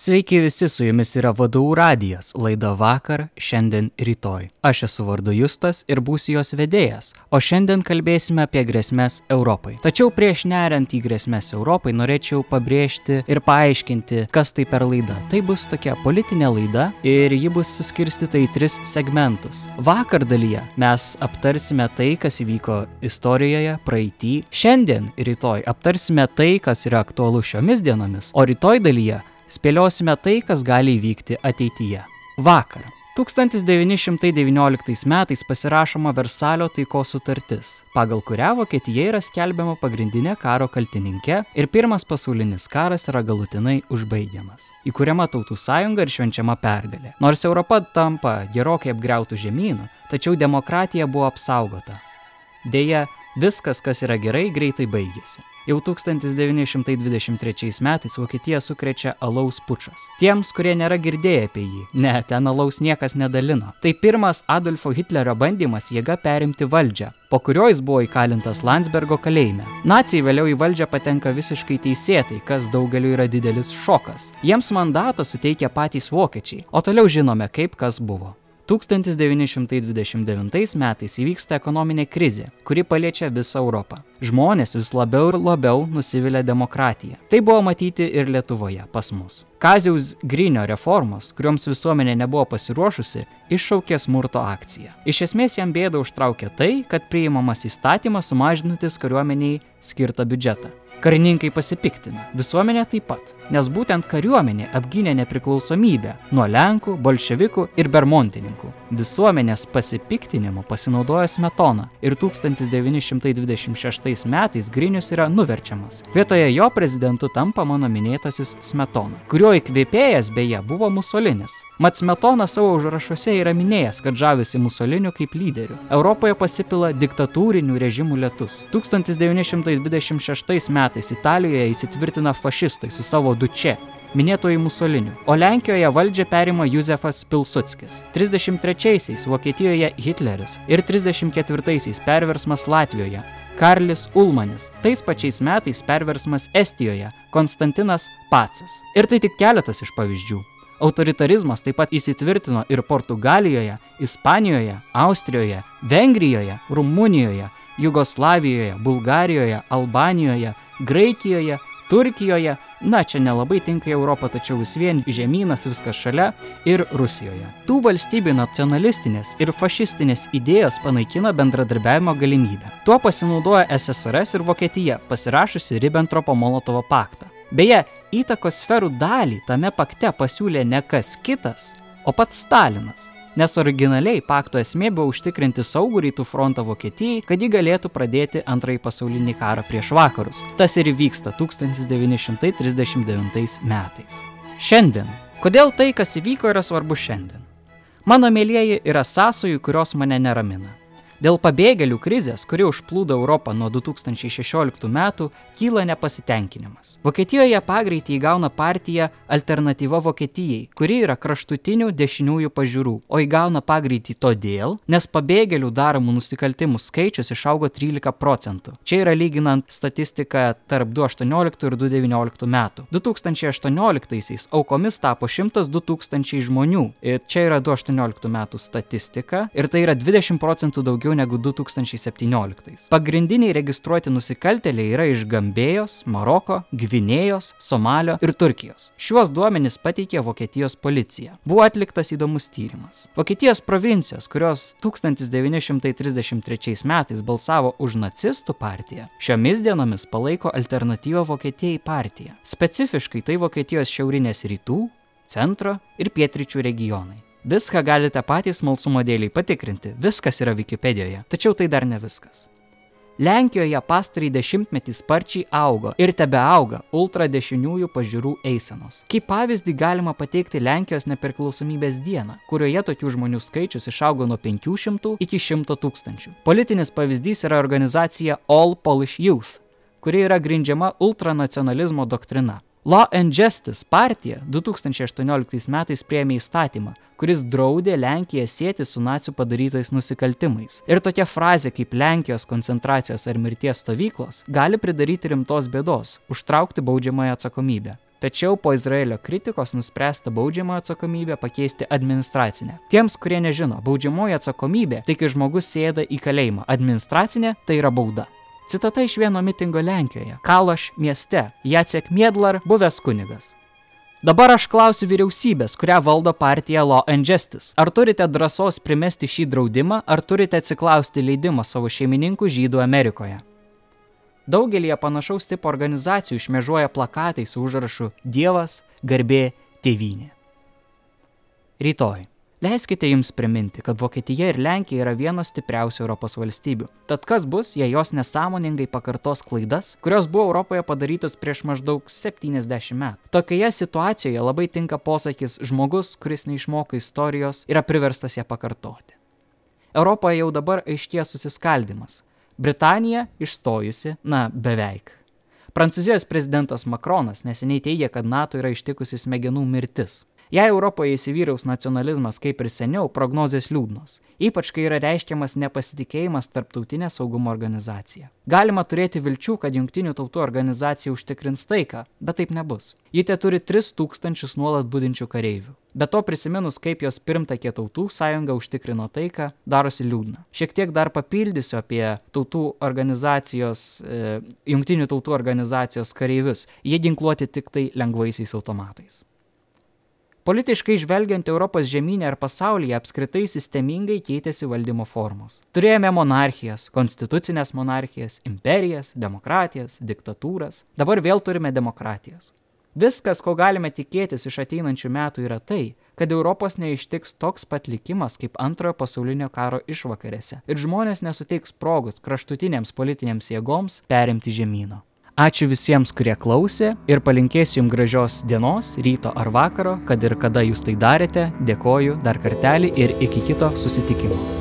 Sveiki visi, su jumis yra vadovų radijas, laida vakar, šiandien, rytoj. Aš esu vardu Justas ir būsiu jos vedėjas, o šiandien kalbėsime apie grėsmės Europai. Tačiau prieš neriant į grėsmės Europai norėčiau pabrėžti ir paaiškinti, kas tai per laida. Tai bus tokia politinė laida ir ji bus suskirstyta į tris segmentus. Vakar dalyje mes aptarsime tai, kas įvyko istorijoje, praeitį. Šiandien, rytoj aptarsime tai, kas yra aktualu šiomis dienomis, o rytoj dalyje spėliosime tai, kas gali įvykti ateityje. Vakar. 1919 metais pasirašoma Versalio taikos sutartis, pagal kurią Vokietija yra skelbiama pagrindinė karo kaltininkė ir pirmas pasaulinis karas yra galutinai užbaigiamas. Įkūriama tautų sąjunga ir švenčiama pergalė. Nors Europa tampa gerokai apgriautų žemynų, tačiau demokratija buvo apsaugota. Deja, viskas, kas yra gerai, greitai baigėsi. Jau 1923 metais Vokietija sukrečia alaus pučas. Tiems, kurie nėra girdėję apie jį, ne, ten alaus niekas nedalino. Tai pirmas Adolfo Hitlerio bandymas jėga perimti valdžią, po kurio jis buvo įkalintas Landsbergo kalėjime. Nacijai vėliau į valdžią patenka visiškai teisėtai, kas daugeliu yra didelis šokas. Jiems mandatą suteikia patys vokiečiai, o toliau žinome, kaip kas buvo. 1929 metais įvyksta ekonominė krizė, kuri paliečia visą Europą. Žmonės vis labiau ir labiau nusivilia demokratiją. Tai buvo matyti ir Lietuvoje pas mus. Kaziaus Grinio reformos, kuriuoms visuomenė nebuvo pasiruošusi, iššaukė smurto akciją. Iš esmės jam bėdą užtraukė tai, kad priimamas įstatymas sumažinantis kariuomeniai skirtą biudžetą. Karininkai pasipiktina, visuomenė taip pat, nes būtent kariuomenė apgynė nepriklausomybę nuo Lenkų, bolševikų ir bermontininkų. Visuomenės pasipiktinimu pasinaudojo Smetona ir 1926 metais Grinius yra nuverčiamas. Vietoje jo prezidentu tampa mano minėtasis Smetona, kurio įkvėpėjas beje buvo Musolinis. Mat Smetona savo užrašuose yra minėjęs, kad žavisi Musoliniu kaip lyderiu. Europoje pasipila diktatūrinių režimų lietus. 1926 metais Italijoje įsitvirtina fašistai su savo duče minėtoji Musoliniu, o Lenkijoje valdžią perima Juzefas Pilsudskis. 33-aisiais Vokietijoje Hitleris ir 34-aisiais perversmas Latvijoje. Karlis Ulmanis. Tais pačiais metais perversmas Estijoje Konstantinas Pacas. Ir tai tik keletas iš pavyzdžių. Autoritarizmas taip pat įsitvirtino ir Portugalijoje, Ispanijoje, Austrijoje, Vengrijoje, Rumunijoje, Jugoslavijoje, Bulgarijoje, Albanijoje, Graikijoje, Turkijoje, na čia nelabai tinka Europą, tačiau vis vien žemynas viskas šalia ir Rusijoje. Tų valstybių nacionalistinės ir fašistinės idėjos panaikino bendradarbiavimo galimybę. Tuo pasinaudojo SSRS ir Vokietija, pasirašusi Ribbentropo-Molotovo paktą. Beje, įtakos sferų dalį tame pakte pasiūlė ne kas kitas, o pats Stalinas. Nes originaliai pakto esmė buvo užtikrinti saugų rytų frontą Vokietijai, kad ji galėtų pradėti antrąjį pasaulinį karą prieš vakarus. Tas ir įvyksta 1939 metais. Šiandien. Kodėl tai, kas įvyko, yra svarbu šiandien? Mano mėlyjeji yra sąsojų, kurios mane neramina. Dėl pabėgėlių krizės, kuri užplūdo Europą nuo 2016 metų, kyla nepasitenkinimas. Vokietijoje pagreitį įgauna partija Alternatyva Vokietijai, kuri yra kraštutinių dešiniųjų pažiūrų, o įgauna pagreitį todėl, nes pabėgėlių daromų nusikaltimų skaičius išaugo 13 procentų. Čia yra lyginant statistiką tarp 2018 ir 2019 metų. 2018-aisiais aukomis tapo 102 tūkstančiai žmonių. Ir čia yra 2018 metų statistika ir tai yra 20 procentų daugiau daugiau negu 2017. Pagrindiniai registruoti nusikaltėliai yra iš Gambėjos, Maroko, Gvinėjos, Somalio ir Turkijos. Šiuos duomenis pateikė Vokietijos policija. Buvo atliktas įdomus tyrimas. Vokietijos provincijos, kurios 1933 metais balsavo už nacistų partiją, šiomis dienomis palaiko alternatyvą Vokietijai partiją. Specifiškai tai Vokietijos šiaurinės rytų, centro ir pietryčių regionai. Viską galite patys smalsumo dėliai patikrinti, viskas yra Wikipedijoje, tačiau tai dar ne viskas. Lenkijoje pastarį dešimtmetį sparčiai augo ir tebe auga ultradešiniųjų pažiūrų eisenos. Kaip pavyzdį galima pateikti Lenkijos nepriklausomybės dieną, kurioje tokių žmonių skaičius išaugo nuo 500 iki 100 tūkstančių. Politinis pavyzdys yra organizacija All Polish Youth, kuri yra grindžiama ultranacionalizmo doktrina. Law and Justice partija 2018 metais priėmė įstatymą, kuris draudė Lenkiją sėti su nacijų padarytais nusikaltimais. Ir tokia frazė kaip Lenkijos koncentracijos ar mirties stovyklos gali pridaryti rimtos bėdos, užtraukti baudžiamąją atsakomybę. Tačiau po Izraelio kritikos nuspręsta baudžiamą atsakomybę pakeisti administracinę. Tiems, kurie nežino, baudžiamoji atsakomybė tai kai žmogus sėda į kalėjimą, administracinė tai yra bauda. Citata iš vieno mitingo Lenkijoje, Kaloš mieste, Jacek Miedlar, buvęs kunigas. Dabar aš klausiu vyriausybės, kurią valdo partija Law and Justice. Ar turite drąsos primesti šį draudimą, ar turite atsiklausti leidimo savo šeimininkų žydų Amerikoje? Daugelie panašaus tipo organizacijų šmežuoja plakatai su užrašu Dievas, garbė, tėvynė. Rytoj. Leiskite jums priminti, kad Vokietija ir Lenkija yra vienos stipriausių Europos valstybių. Tad kas bus, jei jos nesąmoningai pakartos klaidas, kurios buvo Europoje padarytos prieš maždaug 70 metų? Tokioje situacijoje labai tinka posakis žmogus, kuris neišmoko istorijos, yra priverstas ją pakartoti. Europoje jau dabar aiškės susiskaldimas. Britanija išstojusi, na, beveik. Prancūzijos prezidentas Makronas neseniai teigia, kad NATO yra ištikusi smegenų mirtis. Jei Europoje įsivyraus nacionalizmas kaip ir seniau, prognozijas liūdnos, ypač kai yra reiškiamas nepasitikėjimas tarptautinė saugumo organizacija. Galima turėti vilčių, kad jungtinių tautų organizacija užtikrins taiką, bet taip nebus. Ji te turi 3000 nuolat būdinčių kareivių. Be to prisiminus, kaip jos pirmtakė tautų sąjunga užtikrino taiką, darosi liūdna. Šiek tiek dar papildysiu apie tautų organizacijos, e, jungtinių tautų organizacijos kareivius. Jie ginkluoti tik tai lengvaisiais automatais. Politiškai žvelgiant Europos žemynė ar pasaulyje apskritai sistemingai keitėsi valdymo formos. Turėjome monarchijas, konstitucinės monarchijas, imperijas, demokratijas, diktatūras, dabar vėl turime demokratijas. Viskas, ko galime tikėtis iš ateinančių metų, yra tai, kad Europos neištiks toks pat likimas kaip antrojo pasaulinio karo išvakarėse ir žmonės nesuteiks progos kraštutinėms politinėms jėgoms perimti žemynų. Ačiū visiems, kurie klausė ir palinkėsiu jums gražios dienos, ryto ar vakaro, kad ir kada jūs tai darėte. Dėkoju dar kartelį ir iki kito susitikimo.